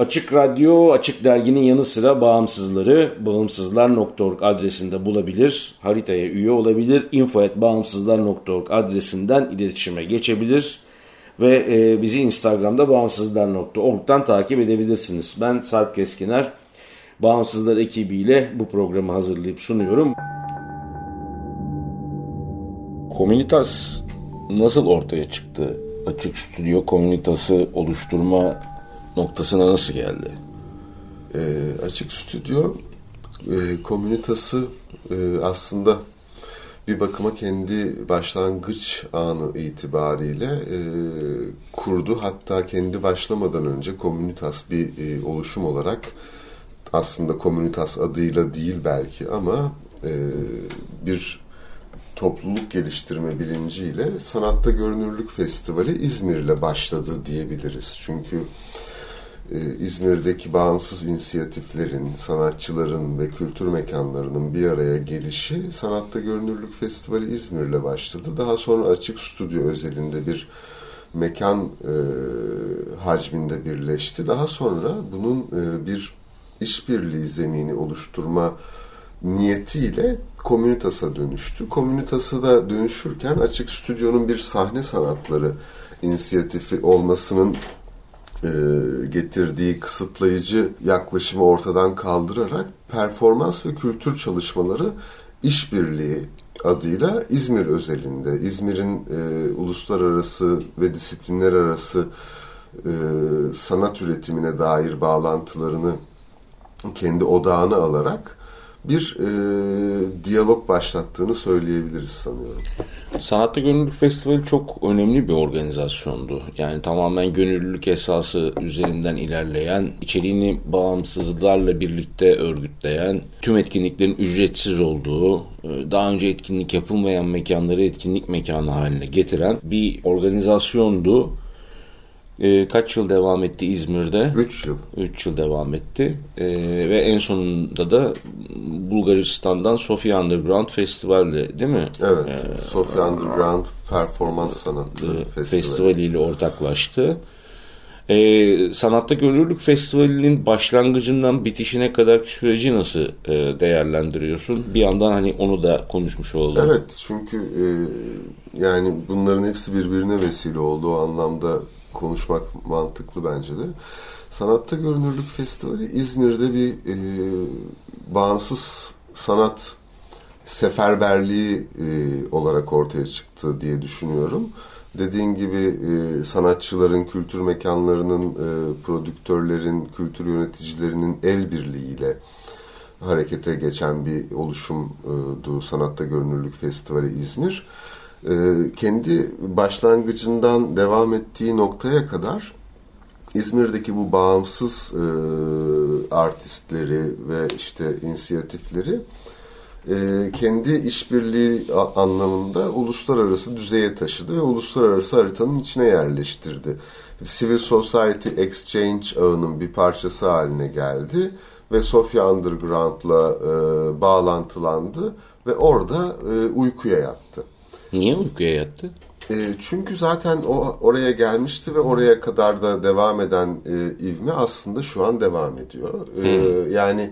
Açık Radyo, Açık Dergi'nin yanı sıra bağımsızları bağımsızlar.org adresinde bulabilir, haritaya üye olabilir, info.bağımsızlar.org adresinden iletişime geçebilir ve e, bizi Instagram'da bağımsızlar.org'dan takip edebilirsiniz. Ben Sarp Keskiner, Bağımsızlar ekibiyle bu programı hazırlayıp sunuyorum. Komünitas nasıl ortaya çıktı? Açık Stüdyo Komünitası oluşturma noktasına nasıl geldi? E, açık Stüdyo e, komünitası e, aslında bir bakıma kendi başlangıç anı itibariyle e, kurdu. Hatta kendi başlamadan önce komünitas bir e, oluşum olarak aslında komünitas adıyla değil belki ama e, bir topluluk geliştirme bilinciyle Sanatta Görünürlük Festivali İzmir'le başladı diyebiliriz. Çünkü ee, İzmir'deki bağımsız inisiyatiflerin, sanatçıların ve kültür mekanlarının bir araya gelişi Sanatta Görünürlük Festivali İzmir'le başladı. Daha sonra Açık Stüdyo özelinde bir mekan e, hacminde birleşti. Daha sonra bunun e, bir işbirliği zemini oluşturma niyetiyle Komünitas'a dönüştü. Komünitas'a da dönüşürken Açık Stüdyo'nun bir sahne sanatları inisiyatifi olmasının e, getirdiği kısıtlayıcı yaklaşımı ortadan kaldırarak performans ve kültür çalışmaları işbirliği adıyla İzmir özelinde, İzmir'in e, uluslararası ve disiplinler arası e, sanat üretimine dair bağlantılarını kendi odağına alarak bir e, diyalog başlattığını söyleyebiliriz sanıyorum. Sanatta Gönüllülük Festivali çok önemli bir organizasyondu. Yani tamamen gönüllülük esası üzerinden ilerleyen, içeriğini bağımsızlarla birlikte örgütleyen, tüm etkinliklerin ücretsiz olduğu, e, daha önce etkinlik yapılmayan mekanları etkinlik mekanı haline getiren bir organizasyondu. E, kaç yıl devam etti İzmir'de? 3 yıl. 3 yıl devam etti. E, ve en sonunda da Bulgaristan'dan Sofia Underground Festival'de değil mi? Evet. E, Sofia Underground Performans Sanatı Festivali. Festivali ile ortaklaştı. Ee, Sanatta Gönüllülük Festivali'nin başlangıcından bitişine kadar süreci nasıl e, değerlendiriyorsun? Bir yandan hani onu da konuşmuş olduk. Evet çünkü e, yani bunların hepsi birbirine vesile oldu o anlamda konuşmak mantıklı bence de. Sanatta Görünürlük Festivali İzmir'de bir e, bağımsız sanat seferberliği e, olarak ortaya çıktı diye düşünüyorum. Dediğin gibi e, sanatçıların, kültür mekanlarının, e, prodüktörlerin, kültür yöneticilerinin el birliğiyle harekete geçen bir oluşumdu Sanatta Görünürlük Festivali İzmir. Kendi başlangıcından devam ettiği noktaya kadar İzmir'deki bu bağımsız e, artistleri ve işte inisiyatifleri e, kendi işbirliği anlamında uluslararası düzeye taşıdı ve uluslararası haritanın içine yerleştirdi. Civil Society Exchange ağının bir parçası haline geldi ve Sofia Underground'la e, bağlantılandı ve orada e, uykuya yattı. Niye uykuya yattı? E, çünkü zaten o oraya gelmişti ve oraya kadar da devam eden e, ivme aslında şu an devam ediyor. E, yani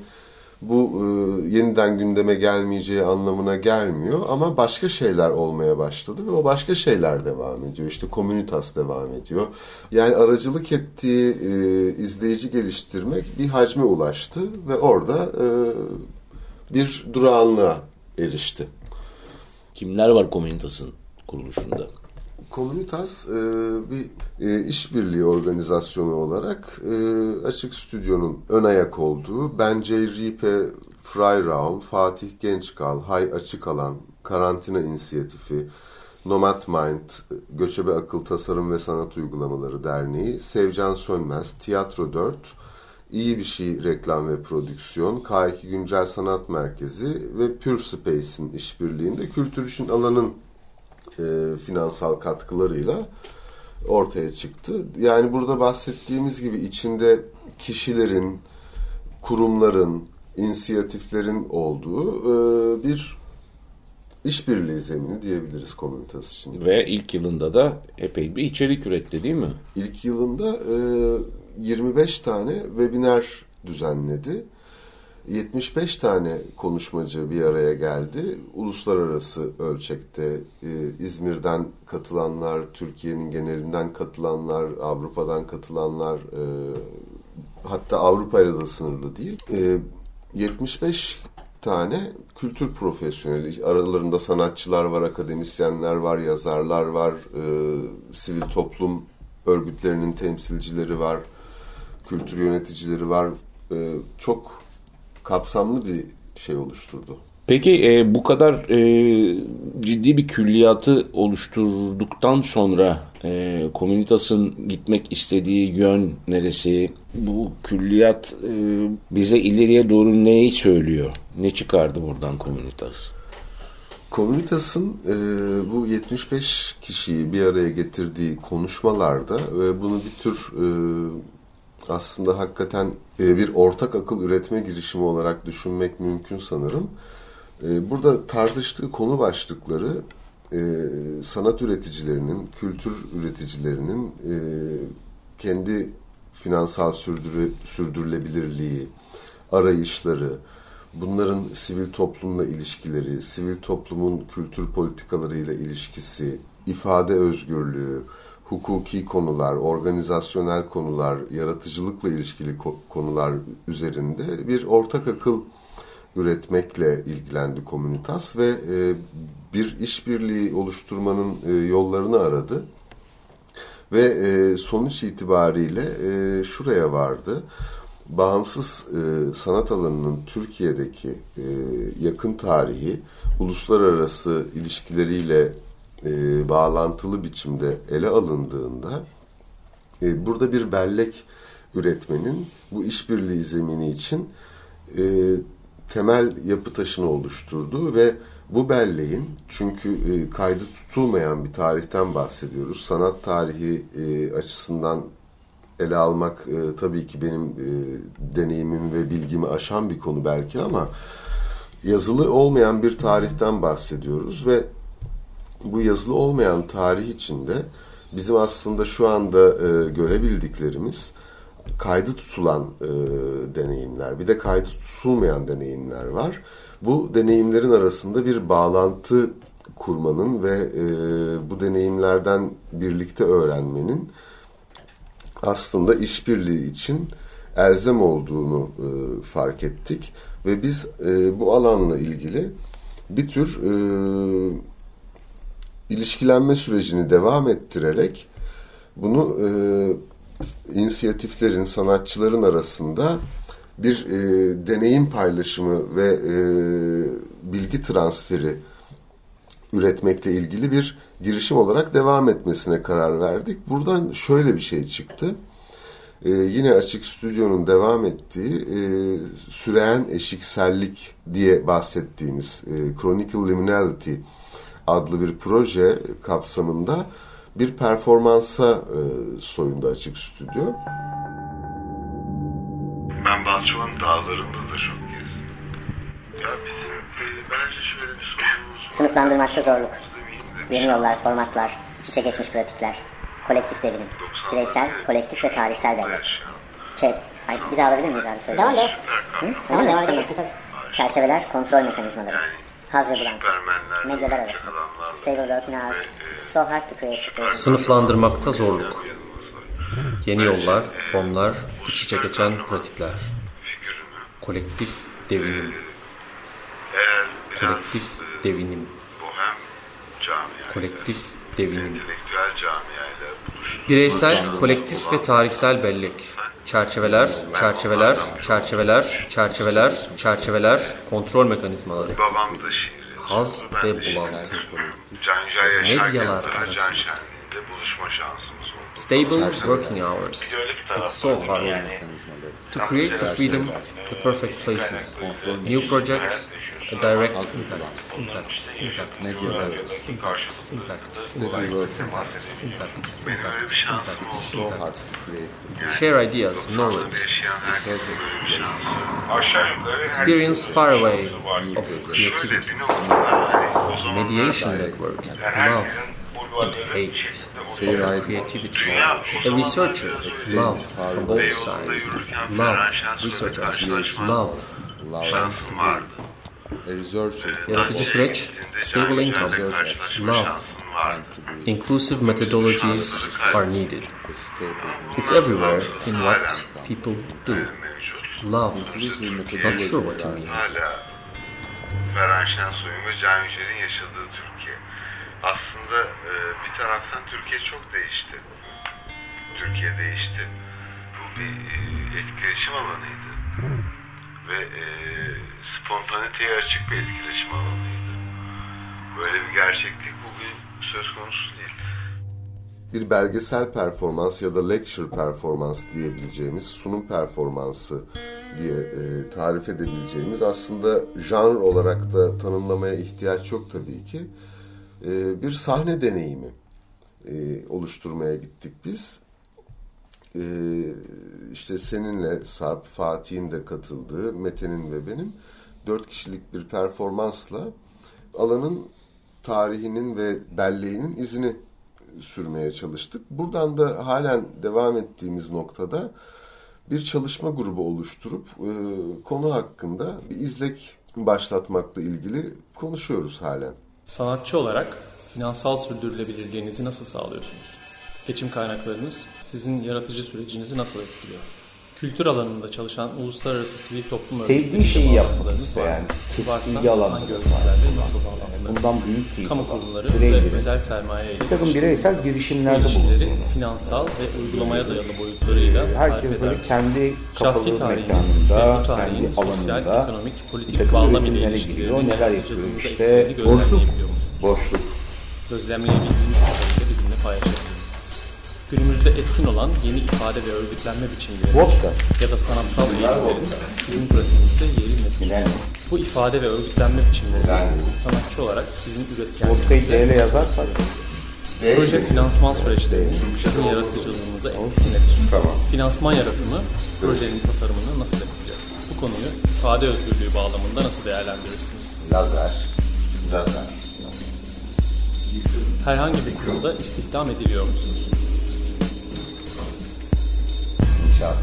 bu e, yeniden gündeme gelmeyeceği anlamına gelmiyor ama başka şeyler olmaya başladı ve o başka şeyler devam ediyor. İşte komünitas devam ediyor. Yani aracılık ettiği e, izleyici geliştirmek bir hacme ulaştı ve orada e, bir durağanlığa erişti. Kimler var Komünitas'ın kuruluşunda? Komünitas e, bir e, işbirliği organizasyonu olarak e, Açık Stüdyo'nun ön ayak olduğu Bence Ripe Freiraum, Fatih Gençkal, Hay Açık Alan, Karantina İnisiyatifi, Nomad Mind, Göçebe Akıl Tasarım ve Sanat Uygulamaları Derneği, Sevcan Sönmez, Tiyatro 4, İyi Bir Şey Reklam ve Prodüksiyon, K2 Güncel Sanat Merkezi ve Pure Space'in işbirliğinde Kültür İşin Alan'ın e, finansal katkılarıyla ortaya çıktı. Yani burada bahsettiğimiz gibi içinde kişilerin, kurumların, inisiyatiflerin olduğu e, bir işbirliği zemini diyebiliriz komünitas için. Ve ilk yılında da epey bir içerik üretti değil mi? İlk yılında e, 25 tane webinar düzenledi. 75 tane konuşmacı bir araya geldi. Uluslararası ölçekte e, İzmir'den katılanlar, Türkiye'nin genelinden katılanlar, Avrupa'dan katılanlar, e, hatta Avrupa ile de sınırlı değil. E, 75 tane kültür profesyoneli, aralarında sanatçılar var, akademisyenler var, yazarlar var, e, sivil toplum örgütlerinin temsilcileri var, kültür yöneticileri var. E, çok kapsamlı bir şey oluşturdu. Peki e, bu kadar e, ciddi bir külliyatı oluşturduktan sonra e, Komünitas'ın gitmek istediği yön neresi? Bu külliyat e, bize ileriye doğru neyi söylüyor? Ne çıkardı buradan Komünitas? Komünitas'ın e, bu 75 kişiyi bir araya getirdiği konuşmalarda ve bunu bir tür e, aslında hakikaten e, bir ortak akıl üretme girişimi olarak düşünmek mümkün sanırım. E, burada tartıştığı konu başlıkları e, sanat üreticilerinin, kültür üreticilerinin kendi finansal sürdürü, sürdürülebilirliği, arayışları, bunların sivil toplumla ilişkileri, sivil toplumun kültür politikalarıyla ilişkisi, ifade özgürlüğü, hukuki konular, organizasyonel konular, yaratıcılıkla ilişkili konular üzerinde bir ortak akıl üretmekle ilgilendi Komünitas ve e, bir işbirliği oluşturmanın e, yollarını aradı. Ve e, sonuç itibariyle şuraya vardı. Bağımsız sanat alanının Türkiye'deki yakın tarihi, uluslararası ilişkileriyle e, bağlantılı biçimde ele alındığında e, burada bir bellek üretmenin bu işbirliği zemini için e, temel yapı taşını oluşturduğu ve bu belleğin çünkü e, kaydı tutulmayan bir tarihten bahsediyoruz. Sanat tarihi e, açısından ele almak e, tabii ki benim e, deneyimimi ve bilgimi aşan bir konu belki ama yazılı olmayan bir tarihten bahsediyoruz ve bu yazılı olmayan tarih içinde bizim aslında şu anda e, görebildiklerimiz kaydı tutulan e, deneyimler, bir de kaydı tutulmayan deneyimler var. Bu deneyimlerin arasında bir bağlantı kurmanın ve e, bu deneyimlerden birlikte öğrenmenin aslında işbirliği için elzem olduğunu e, fark ettik ve biz e, bu alanla ilgili bir tür e, ilişkilenme sürecini devam ettirerek bunu e, inisiyatiflerin, sanatçıların arasında bir e, deneyim paylaşımı ve e, bilgi transferi üretmekle ilgili bir girişim olarak devam etmesine karar verdik. Buradan şöyle bir şey çıktı. Ee, yine Açık Stüdyo'nun devam ettiği e, süreyen eşiksellik diye bahsettiğimiz e, Chronicle Liminality adlı bir proje kapsamında bir performansa e, soyunda açık stüdyo. Ben Balçova'nın dağlarında da çok gezdim. Ya bizim bence şöyle bir sorunumuz Sınıflandırmakta zorluk. Yeni yollar, formatlar, iç içe geçmiş pratikler, kolektif devinim, bireysel, kolektif ve tarihsel bellek. ÇEP, Ay, bir daha alabilir miyiz abi söyle. Devam devam. Hı? Tamam devam edebilirsin tabii. Çerçeveler, kontrol mekanizmaları. Hazır. Süpermenler, Medyalar arası. adamlar, Stable working hours. It's so hard to create the phrase. Sınıflandırmakta zorluk. Yeni yollar, formlar, iç içe geçen pratikler. Kolektif devinim. eğer biraz Kolektif devinim. Kolektif devinim. Bireysel, kolektif ve tarihsel bellek. Çerçeveler, çerçeveler, çerçeveler, çerçeveler, çerçeveler, kontrol mekanizmaları. babam da şiiri. Haz ve bulantı. Medyalar arası. Stable working hours. It's so hard. To create the freedom, the perfect places, new projects, a direct impact, impact, impact, impact, impact, impact, impact, impact, impact, impact, impact, impact. Share ideas, knowledge, Yaşayan herkese böyle bir şans var. Aşağı yukarı experience far away of creativity, mediation network, love and hate, of creativity, a researcher, love from both sides, love, researcher, love, time to A researcher, Yaratıcı süreç, stable income, love, inclusive methodologies are needed. It's everywhere in what people do. Love, not sure what you mean. Ferhan Şensoy'un ve Can Yücel'in yaşadığı Türkiye. Aslında e, bir taraftan Türkiye çok değişti. Türkiye değişti. Bu bir e, etkileşim alanıydı. Ve e, spontaniteye açık bir etkileşim alanıydı. Böyle bir gerçeklik bugün söz konusu değil. bir belgesel performans ya da lecture performans diyebileceğimiz sunum performansı diye e, tarif edebileceğimiz aslında janr olarak da tanımlamaya ihtiyaç yok tabii ki. E, bir sahne deneyimi e, oluşturmaya gittik biz. E, işte seninle Sarp, Fatih'in de katıldığı, Mete'nin ve benim dört kişilik bir performansla alanın tarihinin ve belleğinin izini sürmeye çalıştık. Buradan da halen devam ettiğimiz noktada bir çalışma grubu oluşturup e, konu hakkında bir izlek başlatmakla ilgili konuşuyoruz halen. Sanatçı olarak finansal sürdürülebilirliğinizi nasıl sağlıyorsunuz? Geçim kaynaklarınız sizin yaratıcı sürecinizi nasıl etkiliyor? Kültür alanında çalışan uluslararası sivil toplum Sevdiği şeyi yaptınız ve yani. kesik ilgi alanları nasıl bağlantıları, bundan büyük bir kamu kurumları birey ve özel sermaye ile bir takım bireysel girişimlerde bulunduğunu. finansal ve uygulamaya dayalı boyutlarıyla ee, herkes böyle kendi kapalı mekanında, kendi alanında ekonomik, politik bir takım giriyor, neler yapıyor işte. boşluk, boşluk. Gözlemleyebildiğimiz kadarıyla bizimle paylaşabiliriz. Günümüzde etkin olan yeni ifade ve örgütlenme biçimleri ya da sanatsal eğilimlerin sizin pratiğinizde yeri? Millennium. Bu ifade ve örgütlenme biçimleri sanatçı olarak sizin ile yazarsak proje finansman süreçlerinin sizin yaratıcılığınıza etkisi nedir? Tamam. Finansman yaratımı projenin tasarımını nasıl etkiliyor? Bu konuyu ifade özgürlüğü bağlamında nasıl değerlendirirsiniz? Lazer. Lazer. Herhangi bir kurumda istihdam ediliyor musunuz? İnşaat.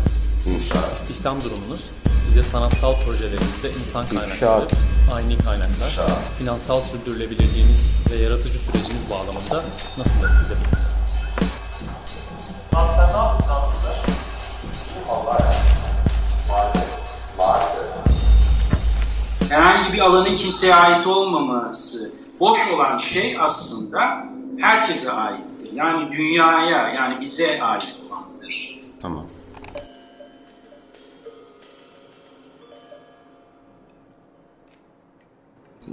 İnşaat. İstihdam durumunuz size sanatsal projelerinizde insan kaynakları, İnşaat. aynı kaynaklar, finansal sürdürülebilirliğiniz ve yaratıcı süreciniz bağlamında nasıl etkiledi? herhangi bir alanın kimseye ait olmaması, boş olan şey aslında herkese aittir. Yani dünyaya, yani bize ait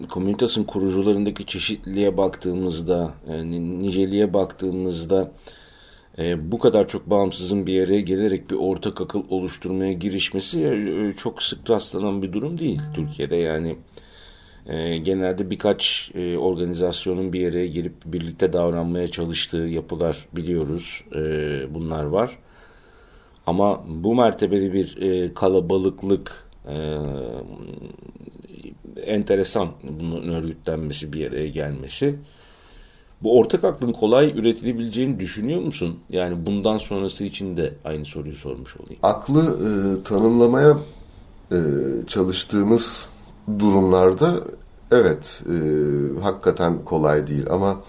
Komünitas'ın kurucularındaki çeşitliliğe baktığımızda, yani niceliğe baktığımızda e, bu kadar çok bağımsızın bir yere gelerek bir ortak akıl oluşturmaya girişmesi e, çok sık rastlanan bir durum değil Türkiye'de. Yani e, genelde birkaç e, organizasyonun bir yere gelip birlikte davranmaya çalıştığı yapılar biliyoruz. E, bunlar var. Ama bu mertebeli bir e, kalabalıklık e, enteresan bunun örgütlenmesi bir yere gelmesi. Bu ortak aklın kolay üretilebileceğini düşünüyor musun? Yani bundan sonrası için de aynı soruyu sormuş olayım. Aklı e, tanımlamaya e, çalıştığımız durumlarda evet e, hakikaten kolay değil ama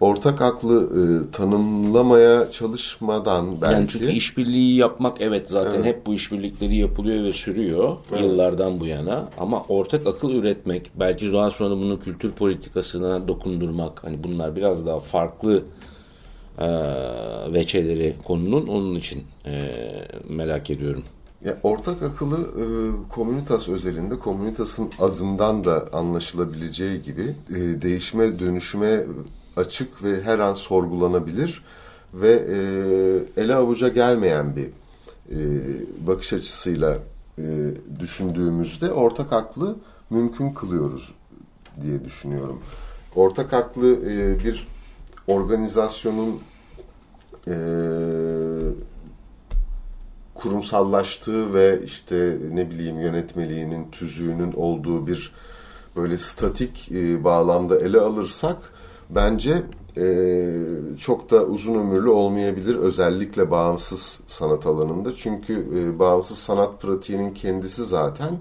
ortak aklı e, tanımlamaya çalışmadan belki... Yani çünkü işbirliği yapmak evet zaten evet. hep bu işbirlikleri yapılıyor ve sürüyor evet. yıllardan bu yana. Ama ortak akıl üretmek, belki daha sonra bunu kültür politikasına dokundurmak, hani bunlar biraz daha farklı e, veçeleri konunun onun için e, merak ediyorum. Ya ortak akıllı e, komünitas özelinde komünitasın adından da anlaşılabileceği gibi e, değişime dönüşüme açık ve her an sorgulanabilir ve e, ele avuca gelmeyen bir e, bakış açısıyla e, düşündüğümüzde ortak aklı mümkün kılıyoruz diye düşünüyorum. Ortak aklı e, bir organizasyonun e, kurumsallaştığı ve işte ne bileyim yönetmeliğinin tüzüğünün olduğu bir böyle statik e, bağlamda ele alırsak bence e, çok da uzun ömürlü olmayabilir özellikle bağımsız sanat alanında çünkü e, bağımsız sanat pratiğinin kendisi zaten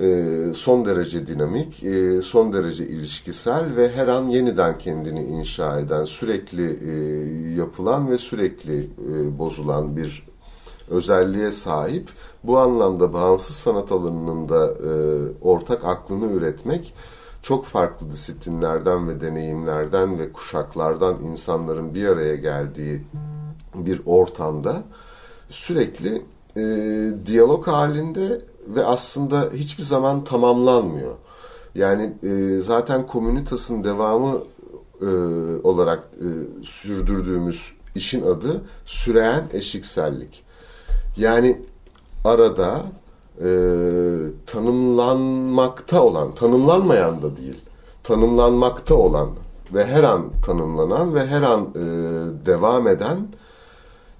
e, son derece dinamik, e, son derece ilişkisel ve her an yeniden kendini inşa eden, sürekli e, yapılan ve sürekli e, bozulan bir özelliğe sahip. Bu anlamda bağımsız sanat alanının da e, ortak aklını üretmek çok farklı disiplinlerden ve deneyimlerden ve kuşaklardan insanların bir araya geldiği bir ortamda sürekli e, diyalog halinde ve aslında hiçbir zaman tamamlanmıyor. Yani e, zaten komünitasın devamı e, olarak e, sürdürdüğümüz işin adı süreyen eşiksellik. Yani arada e, tanımlanmakta olan, tanımlanmayan da değil, tanımlanmakta olan ve her an tanımlanan ve her an e, devam eden,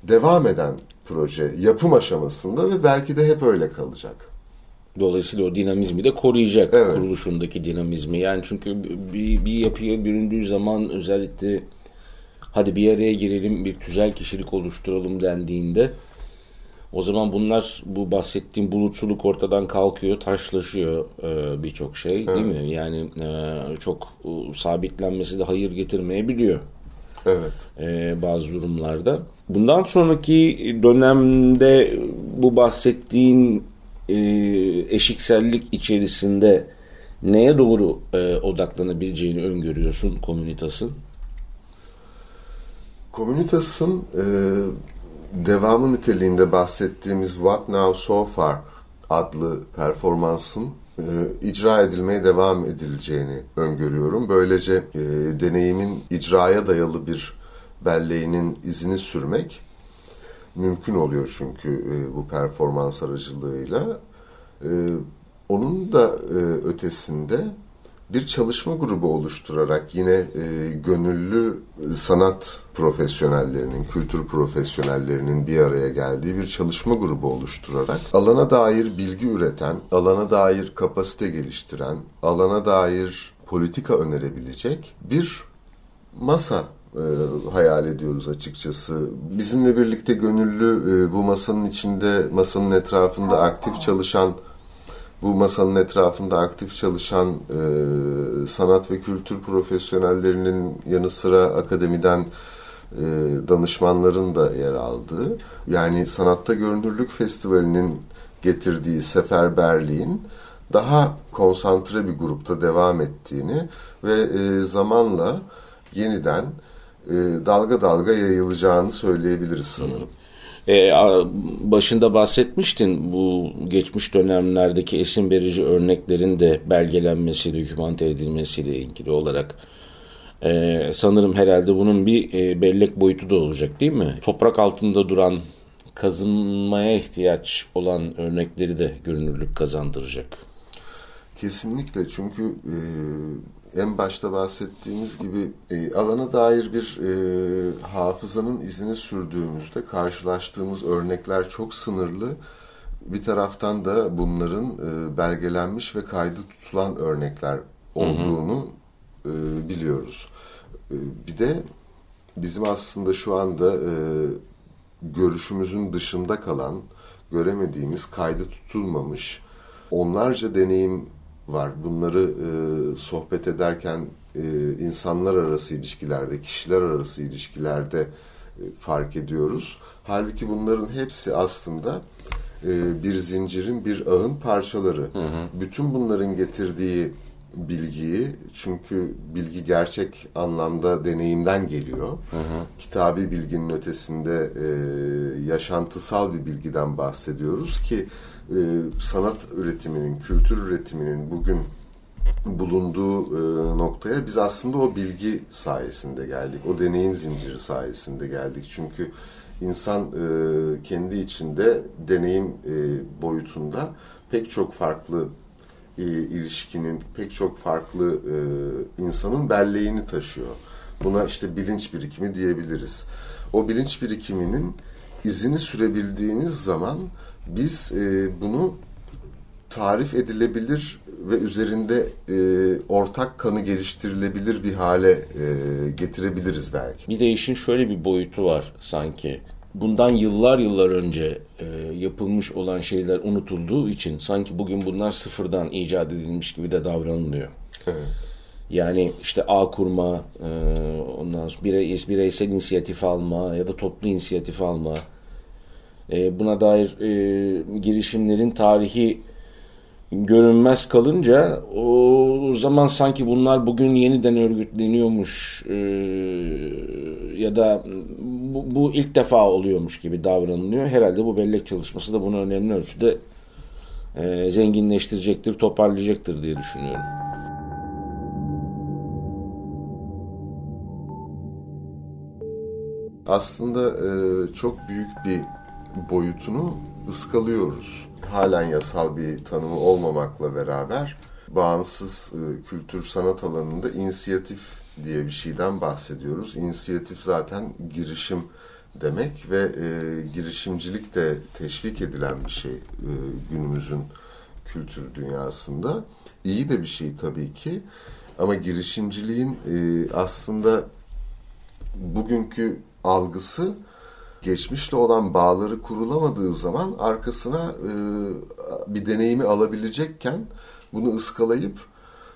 devam eden proje yapım aşamasında ve belki de hep öyle kalacak. Dolayısıyla o dinamizmi de koruyacak evet. kuruluşundaki dinamizmi. Yani çünkü bir, bir yapıya büründüğü zaman özellikle hadi bir araya girelim bir tüzel kişilik oluşturalım dendiğinde o zaman bunlar bu bahsettiğim bulutsuluk ortadan kalkıyor, taşlaşıyor e, birçok şey evet. değil mi? Yani e, çok e, sabitlenmesi de hayır getirmeyebiliyor. Evet. E, bazı durumlarda. Bundan sonraki dönemde bu bahsettiğin e, eşiksellik içerisinde neye doğru e, odaklanabileceğini öngörüyorsun komünitasın? Komünitasın e, devamı niteliğinde bahsettiğimiz What Now So Far adlı performansın e, icra edilmeye devam edileceğini öngörüyorum. Böylece e, deneyimin icraya dayalı bir belleğinin izini sürmek mümkün oluyor çünkü e, bu performans aracılığıyla. E, onun da e, ötesinde bir çalışma grubu oluşturarak yine e, gönüllü sanat profesyonellerinin, kültür profesyonellerinin bir araya geldiği bir çalışma grubu oluşturarak alana dair bilgi üreten, alana dair kapasite geliştiren, alana dair politika önerebilecek bir masa e, hayal ediyoruz açıkçası. Bizimle birlikte gönüllü e, bu masanın içinde, masanın etrafında aktif çalışan bu masanın etrafında aktif çalışan e, sanat ve kültür profesyonellerinin yanı sıra akademiden e, danışmanların da yer aldığı yani Sanatta Görünürlük Festivali'nin getirdiği seferberliğin daha konsantre bir grupta devam ettiğini ve e, zamanla yeniden e, dalga dalga yayılacağını söyleyebiliriz sanırım. E, başında bahsetmiştin bu geçmiş dönemlerdeki esin verici örneklerin de belgelenmesi, dokümante edilmesiyle ilgili olarak. E, sanırım herhalde bunun bir e, bellek boyutu da olacak değil mi? Toprak altında duran, kazınmaya ihtiyaç olan örnekleri de görünürlük kazandıracak. Kesinlikle çünkü e, en başta bahsettiğimiz gibi e, alana dair bir e, hafızanın izini sürdüğümüzde karşılaştığımız örnekler çok sınırlı. Bir taraftan da bunların e, belgelenmiş ve kaydı tutulan örnekler olduğunu hı hı. E, biliyoruz. E, bir de bizim aslında şu anda e, görüşümüzün dışında kalan, göremediğimiz, kaydı tutulmamış onlarca deneyim var. Bunları e, sohbet ederken e, insanlar arası ilişkilerde, kişiler arası ilişkilerde e, fark ediyoruz. Halbuki bunların hepsi aslında e, bir zincirin, bir ağın parçaları. Hı hı. Bütün bunların getirdiği bilgiyi çünkü bilgi gerçek anlamda deneyimden geliyor. Hı hı. Kitabi bilginin ötesinde e, yaşantısal bir bilgiden bahsediyoruz ki e, sanat üretiminin, kültür üretiminin bugün bulunduğu e, noktaya biz aslında o bilgi sayesinde geldik. O deneyim zinciri sayesinde geldik. Çünkü insan e, kendi içinde deneyim e, boyutunda pek çok farklı e, ilişkinin, pek çok farklı e, insanın belleğini taşıyor. Buna işte bilinç birikimi diyebiliriz. O bilinç birikiminin izini sürebildiğiniz zaman biz e, bunu tarif edilebilir ve üzerinde e, ortak kanı geliştirilebilir bir hale e, getirebiliriz belki. Bir de işin şöyle bir boyutu var sanki. Bundan yıllar yıllar önce e, yapılmış olan şeyler unutulduğu için sanki bugün bunlar sıfırdan icat edilmiş gibi de davranılıyor. Evet. Yani işte ağ kurma, e, ondan sonra birey, bireysel inisiyatif alma ya da toplu inisiyatif alma. E, buna dair e, girişimlerin tarihi görünmez kalınca o zaman sanki bunlar bugün yeniden örgütleniyormuş e, ya da bu, bu ilk defa oluyormuş gibi davranılıyor. Herhalde bu bellek çalışması da bunu önemli ölçüde e, zenginleştirecektir, toparlayacaktır diye düşünüyorum. Aslında e, çok büyük bir boyutunu ıskalıyoruz halen yasal bir tanımı olmamakla beraber bağımsız e, kültür sanat alanında inisiyatif diye bir şeyden bahsediyoruz. İnisiyatif zaten girişim demek ve e, girişimcilik de teşvik edilen bir şey e, günümüzün kültür dünyasında. İyi de bir şey tabii ki ama girişimciliğin e, aslında bugünkü algısı geçmişle olan bağları kurulamadığı zaman arkasına e, bir deneyimi alabilecekken bunu ıskalayıp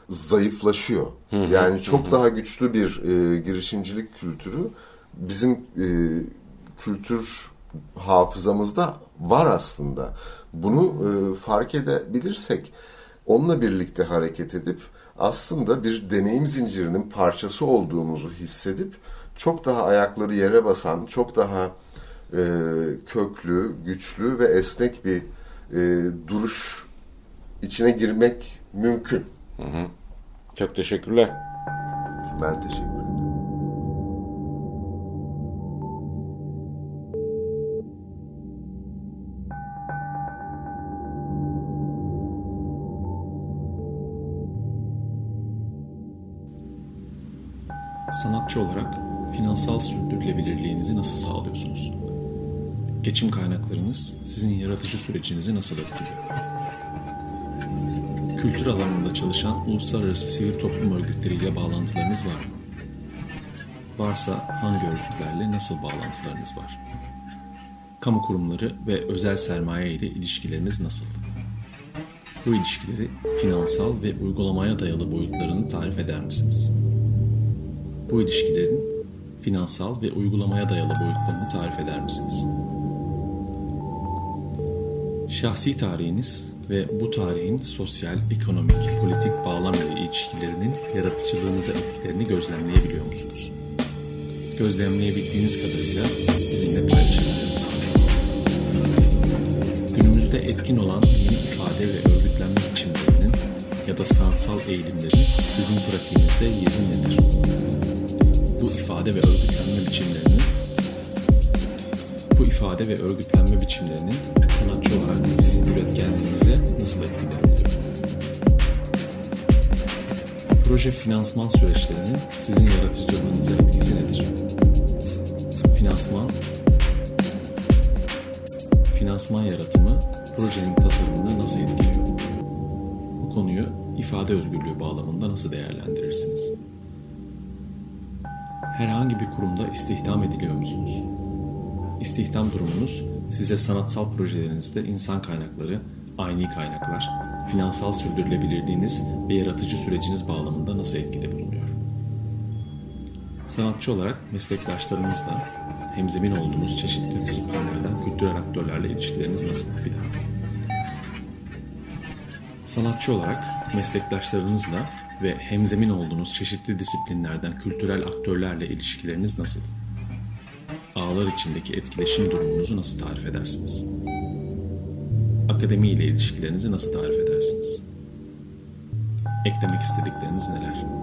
zayıflaşıyor. Hı hı, yani çok hı. daha güçlü bir e, girişimcilik kültürü bizim e, kültür hafızamızda var aslında. Bunu e, fark edebilirsek onunla birlikte hareket edip aslında bir deneyim zincirinin parçası olduğumuzu hissedip çok daha ayakları yere basan, çok daha e, köklü, güçlü ve esnek bir e, duruş içine girmek mümkün. Hı hı. Çok teşekkürler. Ben teşekkür ederim. Sanatçı olarak finansal sürdürülebilirliğinizi nasıl sağlıyorsunuz? Geçim kaynaklarınız sizin yaratıcı sürecinizi nasıl etkiliyor? Kültür alanında çalışan uluslararası sivil toplum örgütleriyle bağlantılarınız var mı? Varsa hangi örgütlerle nasıl bağlantılarınız var? Kamu kurumları ve özel sermaye ile ilişkileriniz nasıl? Bu ilişkileri finansal ve uygulamaya dayalı boyutlarını tarif eder misiniz? Bu ilişkilerin finansal ve uygulamaya dayalı boyutlarını tarif eder misiniz? Şahsi tarihiniz ve bu tarihin sosyal, ekonomik, politik bağlam ile ilişkilerinin yaratıcılığınıza etkilerini gözlemleyebiliyor musunuz? Gözlemleyebildiğiniz kadarıyla bizimle paylaşabilir misiniz? Günümüzde etkin olan yeni ifade ve örgütlenme biçimlerinin ya da sanatsal eğilimlerin sizin pratiğinizde yeri nedir? Bu ifade ve örgütlenme biçimlerinin bu ifade ve örgütlenme biçimlerinin sanatçı olarak sizin üretkenliğinize nasıl etkiler? Proje finansman süreçlerinin sizin yaratıcılığınıza etkisi nedir? Finansman, finansman yaratımı projenin tasarımını nasıl etkiliyor? Bu konuyu ifade özgürlüğü bağlamında nasıl değerlendirirsiniz? Herhangi bir kurumda istihdam ediliyor musunuz? İstihdam durumunuz size sanatsal projelerinizde insan kaynakları, ayni kaynaklar, finansal sürdürülebilirliğiniz ve yaratıcı süreciniz bağlamında nasıl etkide bulunuyor? Sanatçı olarak meslektaşlarınızla hemzemin olduğunuz çeşitli disiplinlerden kültürel aktörlerle ilişkileriniz nasıl? Bir daha. Sanatçı olarak meslektaşlarınızla ve hemzemin olduğunuz çeşitli disiplinlerden kültürel aktörlerle ilişkileriniz nasıl? Ağlar içindeki etkileşim durumunuzu nasıl tarif edersiniz? Akademi ile ilişkilerinizi nasıl tarif edersiniz? Eklemek istedikleriniz neler?